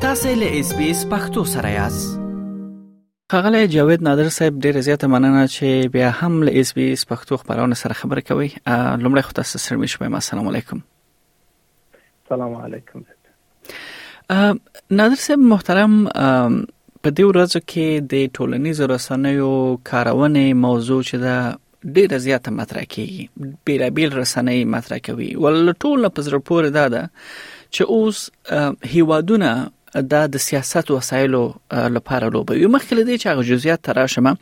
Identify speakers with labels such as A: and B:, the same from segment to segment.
A: تاسو له اس بي اس پختو سره یاست خغلی جاوید نادر صاحب ډیر زیاته مننه چې بیا هم له اس بي اس پختو خبرونه سره خبرې کوي لومړی خو تاسو سره مې شوم السلام علیکم
B: السلام علیکم
A: نادر صاحب محترم په دې ورځو کې د ټولنیزو رسنیو کارونې موضوع چې دا ډیره زیاته مطرح کیږي بیلابیل رسنۍ مطرح کوي ول ټول په زړه پورې دا ده چې اوس هیوادونه دا د سیاست وسایلو لپاره لوبوي مخکې لدی چې هغه جزئیات تراشمه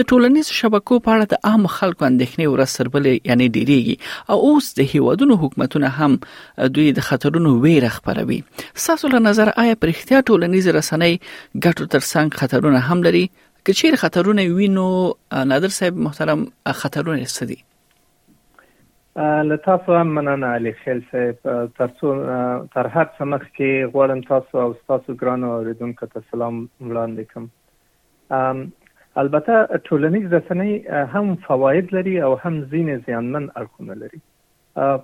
A: د ټولنیز شبکو په اړه د عام خلکو اندېښنې ورسربلې یعنی ډیریږي او اوس د هیوادونو حکومتونه هم دوی د خطرونو ویره خپروي ستاسو له نظر آیا په رښتیا ټولنیز رسنۍ ګټو ترڅنګ خطرونه هم لري که چیر خطرونه وینو نادر صاحب محترم خطرونه څه دي
B: له تاسو هم مننه علي خیل صاحب ترڅو تر هر څه مخکې غواړم تاسو او تاسو ګران اوریدونکو ته سلام وړاندې کوم البته ټولنیز رسنۍ هم فواید لري او هم ځینې زیانمن اړخونه لري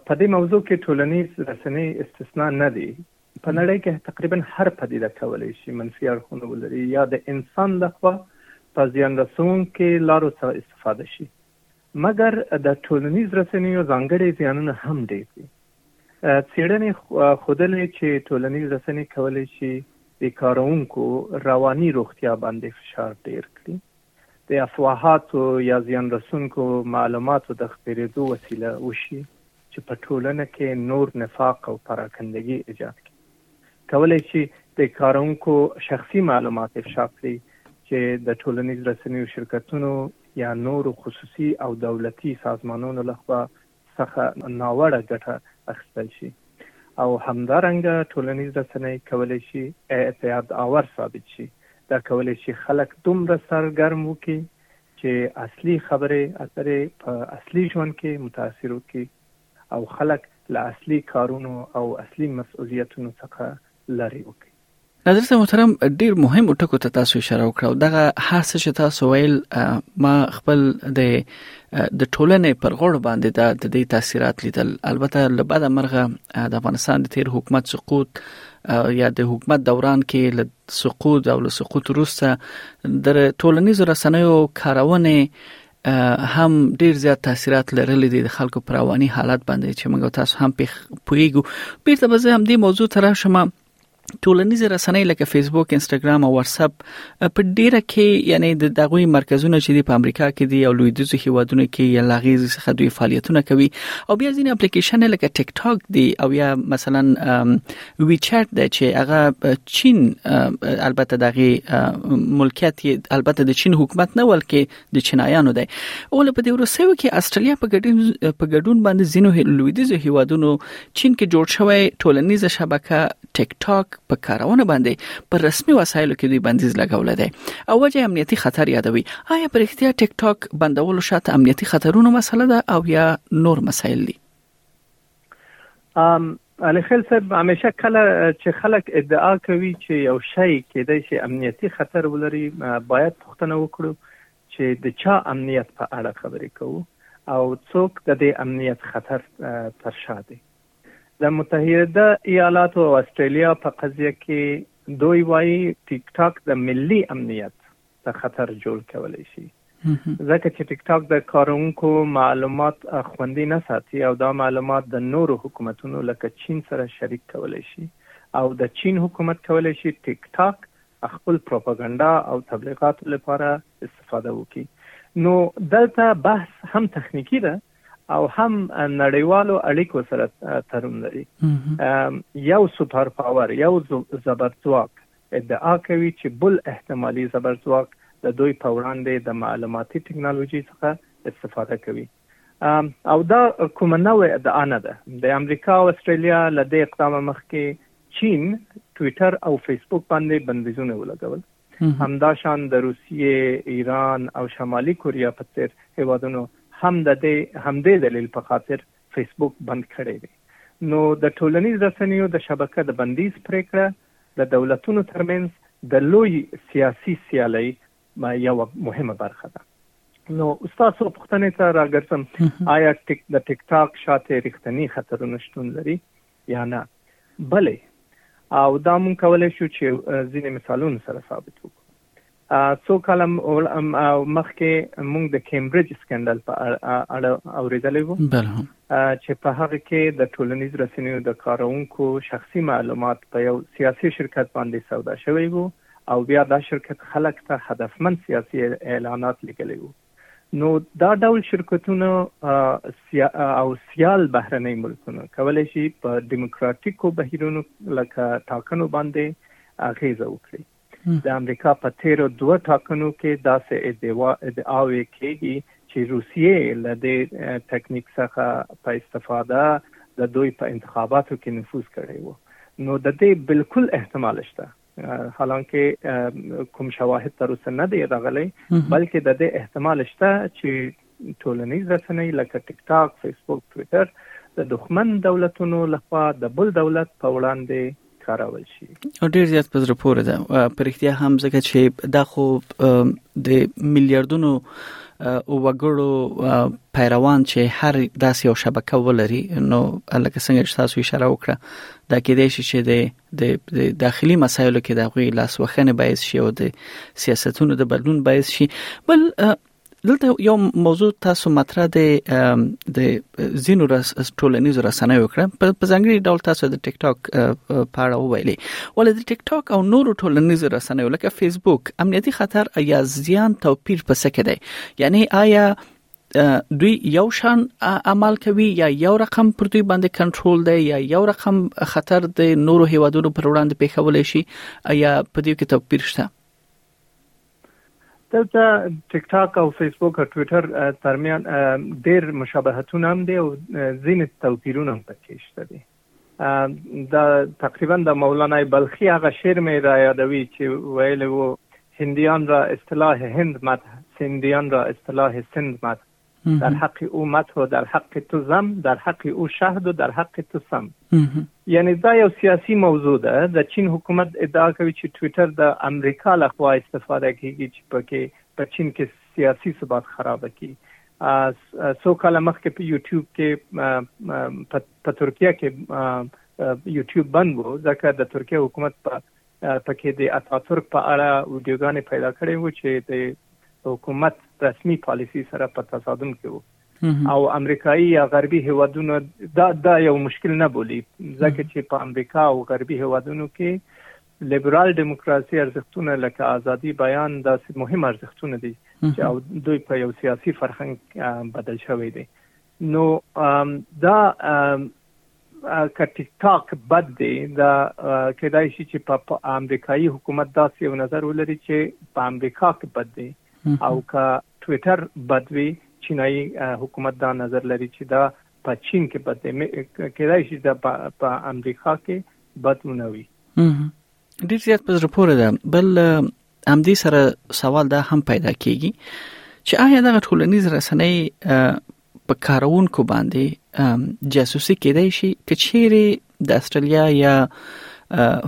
B: په دې موضوع کې ټولنیز رسنۍ استثنا نه دي. په نړۍ کې تقریبا هر پدیده کولی شي منفي اړخونه ولري یا د انسان لخوا په زیان رسوونکې لارو څخه استفاده شي. مګر د ټولنیز رسنیو ځانګړي زیانونه هم ډیر دي. څیړنې ښودلې چې ټولنیز رسنې کولی شي د کاروونکو رواني روغتیا باندې فشار ډیر کړي. د افواهاتو یا زیان رسونکو معلوماتو د خپریدو وسیله وشي چې په ټولنه کې نور نفاق او پراکندګي ایجاد کړي. کولی شي د کارونکو شخصي معلومات افشا کړي چې د ټولنیز رسنیو شرکتونو یا نورو خصوصي او دولتي سازمانونو لخوا څخه ناوړه ګټه اخیستل شي او همدارنګه ټولنیز رسنۍ کولی شي اعتیاد آور ثابت شي، دا کولی شي خلک دومره سر ګرم وکړي چې اصلي خبرې اترې په اصلي ژوند کې متاثر وکړي او خلک له اصلي کارونو او اصلي مسؤلیتونو څخه لرې وکړي.
A: ناظر صاحب محترم ډیر مهم ټکو ته تاسو اشاره وکړه دغه هر څه چې تاسو ویل ما خپل د د ټولنې پر غړو باندې د د دې تاثیرات لیدل البته لبد مرغه د افغانستان د تیر حکومت سقوط یا د حکومت دوران کې له سقوط او له سقوط وروسته د ټولنیزو رسنیو کارونه هم ډیر زیات تاثیرات لرلې دي د خلکو پر رواني حالت باندې چې موږ تاسو هم پویګو بیرته به زه هم دې موضوع تر شمه ټولنیزې رسنۍ لکه فیسبوک، انستګرام او واتس اپ په ډیره کې یعنی د دغوی مرکزونه چې په امریکا کې دي او لویدیځو هیوادونو کې یا لاغیز څخه دوی فعالیتونه کوي او بیا ځینې اپلیکیشن لکه ټیک ټاک دی او یا مثلا وی چټ دی چې هغه چین البته دغه ملکیت البته د چین حکومت نه ولکه د چینایانو دی او له په دې ورسېو کې استرالیا په ګډون په ګډون باندې زینو لویدیزو هیوادونو چین کې جوړ شوی ټولنیزه شبکه ټیک ټاک په کارونه باندې پر رسمي وسایلو کې دوی بندیز لګول دی او وجه امنیتي خطر یادوي آیا پر اختیا ټیک ټاک بندولو شاته امنیتي خطرونو مسله ده او یا نور مسایل دي
B: ام علي خیل صاحب همیشه کله چې خلک ادعا کوي چې یو شی کېدای شي امنیتي خطر ولري باید پوښتنه وکړو چې د چا امنیت په اړه خبرې کوو او څوک د دې امنیت خطر تر شا دی د متحده ایالاتو او استرالیا په قضیه کې دوی وایي ټیک ټاک د ملي امنیت ته خطر جوړ کولی شي ځکه چې ټیک ټاک د کارونکو معلومات خوندي نه ساتي او دا معلومات د نورو حکومتونو لکه چین سره شریک کولی شي او د چین حکومت کولی شي ټیک ټاک خپل پروپاګاندا او تبلیغات لپاره استفاده وکړي نو دلته بحث هم تخنیکی ده او هم نړیوالو اړیکو سره تړون لري یو سپر پاور یو زبر ځواک ادعا کوي چې بل احتمالي زبرځواک د دوی په وړاندې د معلوماتي ټکنالوژي څخه استفاده کوي او دا کومه نوې ادعا نه ده د امریکا او استرالیا له دې اقدامه مخکې چین ټویټر او فیسبوک باندې بندیزونه ولګول همداشان د روسیې ایران او شمالي کوریا په څیر هیوادونو هم د دې همدې دلیل په خاطر فیسبوک بند کړی دی نو د ټولنیز رسنیو د شبکه د بندیز پریکړه د دولتونو ترمنځ د لوی سیاسي سیالۍ یوه مهمه برخه ده نو تاسو پوښتنې ته راګرځم آیا ټیک د ټیک ټاک شاته رښتنی خطرونه شتون لري یا نه بلې او دا مونږ کولای شو چې ځینې مثالونو سره ثابت وکړو څو کاله مخکې موږ د کیمبرج سکندل په اړه اوریدلی وو چې په هغه کې د ټولنیز رسنیو د کارونکو شخصي معلومات په یو سیاسي شرکت باندې سودا شوی وو او بیا دا شرکت خلک ته هدفمند سیاسي اعلانات لګلی وو نو دا ډول شرکتونه او سیال بهرنۍ ملکونه کولای شي په دیموکراتیکو بهیرونو لکه ټاکنو باندې اغیزه وکړي د امریکا په تېرو دوه ټاکنو کې داسې ادعاوې کېږي چې روسیې له دې تکنیک څخه په استفاده د دوی په انتخاباتو کې نفوذ کړی و نو د دې بالکل احتمال شته حالانکه کوم شواهد تر اوسه نه دی راغلی بلکې د دې احتمال شته چې ټولنیز رسنۍ لکه ټیک ټاک، فیسبوک، ټویټر د دښمن دولتونو لخوا د بل دولت په وړاندې کارول شي
A: او ډیر زیات په زړه پورې ده په رښتیا هم ځکه چې دا خو د میلیارډونو وګړو پیروان چې هر داسې یو شبکه ولري نو لکه څنګه چې تاسو اشاره وکړه دا کې دی چې د داخلي مسایلو کې د غوي لاس وخنه باعث شي او د سیاستونو د بدلون باعث شي بل دلته یو موضوع تاسو مطرح دی د زینو رس ټولنیزو رسنیو کړه په ځنګړي ډول تاسو د ټیک ټاک په اړه وویلي ولې د ټیک ټاک او نورو ټولنیزو رسنیو لکه فیسبوک امنیتي خطر یا زیان توپیر په څه کې دی یعنی آیا دوی یو شان عمل کوي یا یو رقم پر دوی باندې کنټرول دی یا یو رقم خطر د نورو هیوادونو پر وړاندې پیښول شي یا په دې کې توپیر شته
B: دلته ټیک ټاک او فیسبوک او ټویټر ترمیان ډیر مشابهتونه هم دي او ځینې توپیرونه هم پکې شته دي دا تقریبا د مولانا بلخی هغه شعر مې را یادوي چې ویلی وو هندیان را اصطلاح هند مد سندیان را اصطلاح سند مد در حق او مدح و در حق تو زم در حق او شهد و در حق تو سم یعنی دا یو سیاسی موضوع ده د چین حکومت ادعا کوي چې ټویټر د امریکا لخوا استفاده کیږي چې پکې په چین کې سیاسی ثبات خراب کی څو کاله مخکې په یوټیوب کې په ترکیه کې یوټیوب بند وو ځکه د ترکیه حکومت په په کې د اتاتورک په اړه ویډیوګانې پیدا کړې وو چې د حکومت رسمي پالیسي سره په تصادم کې وو او امریکایي یا غربي هیوادونو دا دا یو مشکل نه بولی ځکه چې په امریکا او غربي هیوادونو کې لیبرال دیموکراسي ارزښتونه لکه ازادي بیان داسې مهم ارزښتونه دي چې او دوی په یو سیاسي فرهنګ بدل شوی دی نو دا که ټیک ټاک بد دی دا کېدای شي چې په امریکایي حکومت داسې یو نظر ولري چې په امریکا کې بد دی او که ټویټر بد وي چینایي حکومت دا نظر لري چې دا په چین کې بد دی کېدای شي دا په امریکا کې بد ونه وي
A: ډیر زیات په زړه پورې ده بل همدې سره سوال دا هم پیدا کیږي چې آیا دغه ټولنیز رسنۍ په کارونکو باندې جاسوسي کېدای شي کچېری د استرالیا یا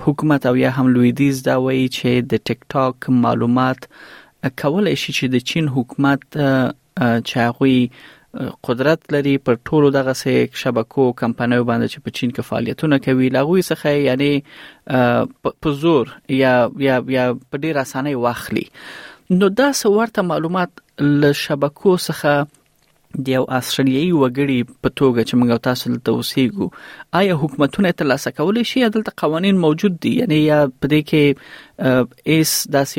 A: حکومت او یا هم لویدیز دا وایي چې د ټیک ټاک معلومات کولای شي چې د چین حکومت چې هغوی قدرت لري پر ټولو دغه سه شبکو کمپنیو باندې چې په چین کې فعالیتونه کوي لاغوي څخه یعنی په زور یا یا یا په ډیر اسانه واخلي نو دا څورته معلومات له شبکو څخه د یو استرالیایي وګړي په توګه چې موږ تاسو دلته اوسېږو آیا حکومتونه تر لاسه کولای شي دلته قوانين موجود دي یعنی یا په دې کې ایس داسې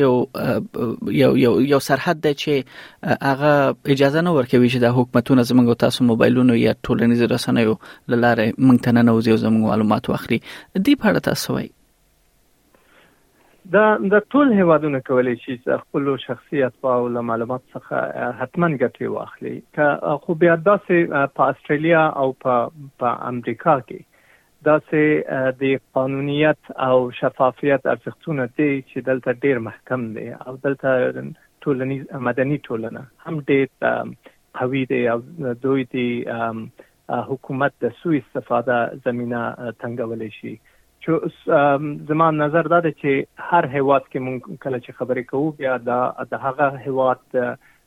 A: یو یو یو سرحد دی چې هغه اجازه نه ورکوي چې د حکومتونو زموږ تاسو موبایلونو یا ټولنیزو رسنیو لاره مونږ ته نه نوځي او زموږ معلومات واخلي دی په اړه تاسو وایي
B: دا د ټول هیوادونه کولای شي چې خپل شخصي اتباع او معلومات څخه حتما ګټه واخلي که خو بیا داسې په استرالیا او په په امریکا کې داسې د قانونیت او شفافیت ارزښتونه دې چې دلته ډېر محکم دې او دلته ټولنیز مدني ټولنه هم ډېر قوي دې او دوی دې حکومت د سوء استفاده زمینه تنګولی شي چې زما نظر دا دی چې هر هیواد کې مونږ کله چې خبرې کوو بیا دا د هغه هیواد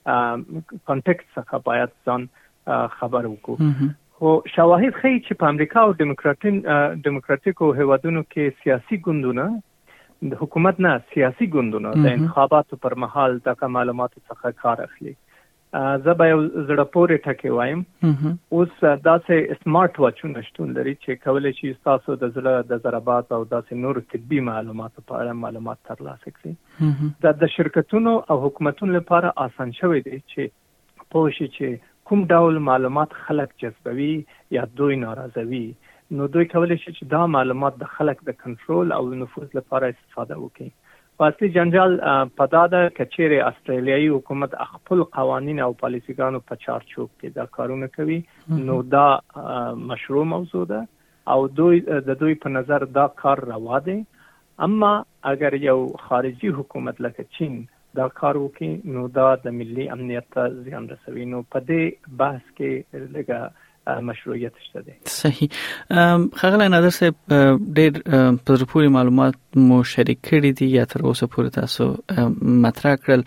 B: کانټیکټ څخه باید ځان خبر وکړو خو شواهد ښيي چې په امریکا او ډیموکراتیکو هېوادونو کې سیاسي ګوندونه د حکومت نه سیاسي ګوندونه د انتخاباتو پر مهال دغه معلوماتو څخه کار اخلي زه به یو زړه پورې ټکی وایم اوس داسې سمارټ واچونه شتون لري چې کولای شي تاسو د زړه د ضربات او داسې نور طبي معلوماتو په اړه معلومات ترلاسه کړئ دا د شرکتونو او حکومتونو لپاره آسان شوی دی چې پوه شي چې کوم ډول معلومات خلک جذبوي یا دوی ناراضوي، نو دوی کولی شي چې دا معلومات د خلک د کنټرول او نفوذ لپاره استفاده وکړي. خو اصلي جنجال په دا ده که چیرې استرالیایي حکومت خپل قوانین او پالیسیګانو په چارچوب کې دا کارونه کوي، نو دا مشروع موضوع ده او دوی د دوی په نظر دا کار روا دی اما اګر یو خارجی حکومت لکه چین دا کار وکړي نو دا د ملی امنیت ته زیان رسوي نو په دې بحث کې لږه مشروعیت شته دی
A: صحیح خغلی نادر صاحب ډیر په زړه پورې معلومات مو شریک کړي دي یا تر اوسه پورې تاسو مطرح کړل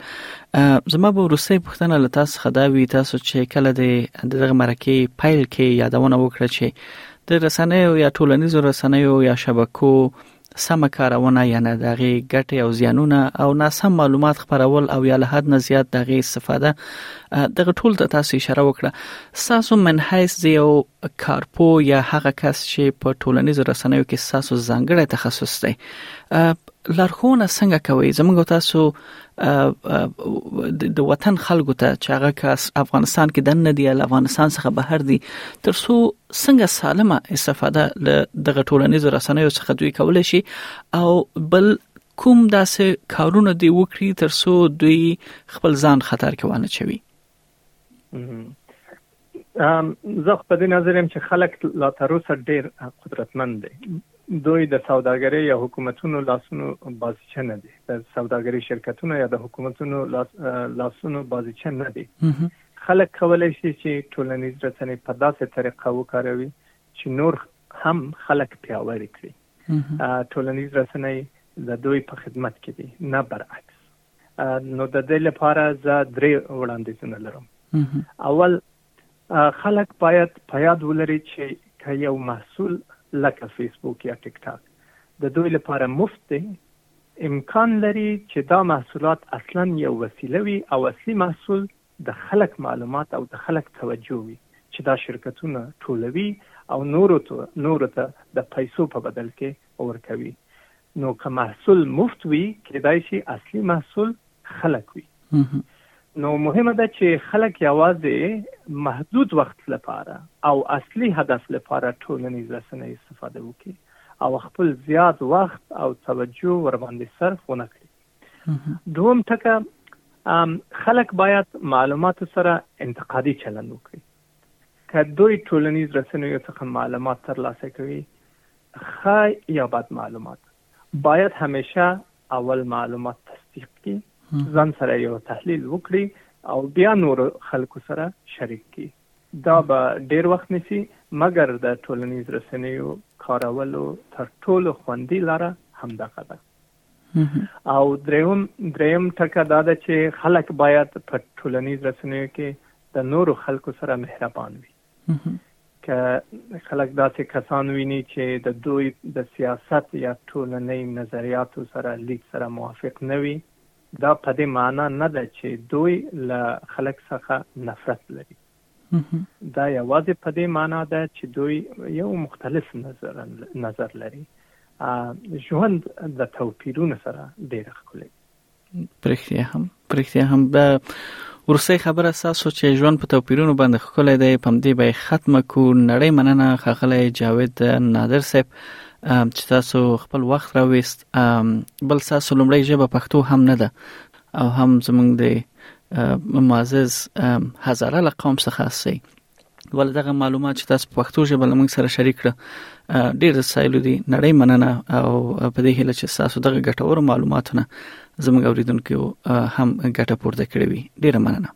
A: زما به ورسې پښتنه لته څخه دا وی تاسو چې کله د دغه مرکه پیل کې یادونه وکړه چې د رسنیو یا ټولنیزو رسنیو یا شبکو سمه کارونه یا نه دغه ګټه او زیانونه او ناسم معلومات خبرول او یا له حد نه زیات دغه استفاده دغه ټول ته تاسو اشاره وکړه ساسو من حیث دی او کارپو یا هغه کس چې په ټولنیزو رسنیو کې ساسو ځانګړی تخصص دی لارښوونه څنګه کوي زموږ تاسو د وطن خلکو ته چې هغه کس افغانستان کې دنه دی له افغانستان څخه بهر دی ترڅو څنګه سالمه استفاده له دغه ټولنیزو رسنیو څخه دوی کولای شي او بل کوم داسې کارونه دی وکړي ترڅو دوی خپل ځان خطر کې وانه چوي
B: زه خو په دې نظر یم چې خلک لا تر اوسه ډېر قدرتمند دي دوی د سوداګرۍ یا حکومتونو لاسونو بازیچه نه دي د سوداګرۍ شرکتونو یا د حکومتونو لاس لاسونو بازیچه نه دي خلک کولای شي چې ټولنیز رسنۍ په داسې طریقه وکاروي چې نور هم خلک پیاوړي کړي ټولنیز رسنۍ د دوی په خدمت کې دي نه برعکس نو د دې لپاره زه درې وړاندیزونه لرم اول خلک باید په یاد ولري چې که یو محصول لکه فیسبوک یا ټیک ټاک د دوی لپاره مفت دی امکان لري چې دا محصولات اصلا یو وسیله وي او اصلي محصول د خلک معلومات او د خلک توجه وي چې دا شرکتونه ټولوي او نورو ته نورو ته د پیسو په بدل کې ورکوي نو که محصول مفت وي کېدای شي اصلي محصول خلک وي نو مهمه ده چې خلک یوازې محدود وخت لپاره او اصلي هدف لپاره ټولنیز رسنۍ استفاده وکړي او خپل زیات وخت او توجه ورباندې صرف ونه کړي دوم ټکه خلک باید معلوماتو سره انتقادي چلند وکړي که دوی ټولنیز رسنیو څخه معلومات ترلاسه کوي ښه یا بد معلومات باید همیشه اول معلومات تصدیق کړي ځان سره یو تحلیل وکړي او بیا نور خلکو سره شریک کړي دا به ډیر وخت نیسي مګر د ټولنیز رسنیو کارولو تر ټولو خوندي لاره همدغه ده او دریم دریم ټکه دا ده چې خلک باید په ټولنیز رسنیو کې د نورو خلکو سره مهربان وي که خلک داسې کسان ویني چې د دوی د سیاست یا ټولنۍ نظریاتو سره لید سره موافق نه وي دا په دې معنا نه ده چې دوی له خلک څخه نفرت لري دا یوازې په دې معنا ده چې دوی یو مختلف نظر نظر لري ژوند د توپیرونو سره ډیر ښکلی
A: پرختیا هم پرختیا هم دا ورسې خبره ساسو چې ژوند په توپیرونو باندې ښکلی دی پم دې به ختمه کو نړۍ مننه خغله جاوید نادر صاحب چې تاسو خپل وخت راويست بل تاسو لمړی ژبه پښتو هم نه ده او هم زمونږ د معزز هزاره له قوم څخه هستي ول دغه معلومات چې تاسو په پښتو ژبه لمونږ سره شریک کړ ډیر د سایلو دي نړۍ مننه او په دې هیله چې تاسو دغه ګټور معلوماتونه زموږ اوریدونکو هم ګټه پورته کړی وي ډیر مننه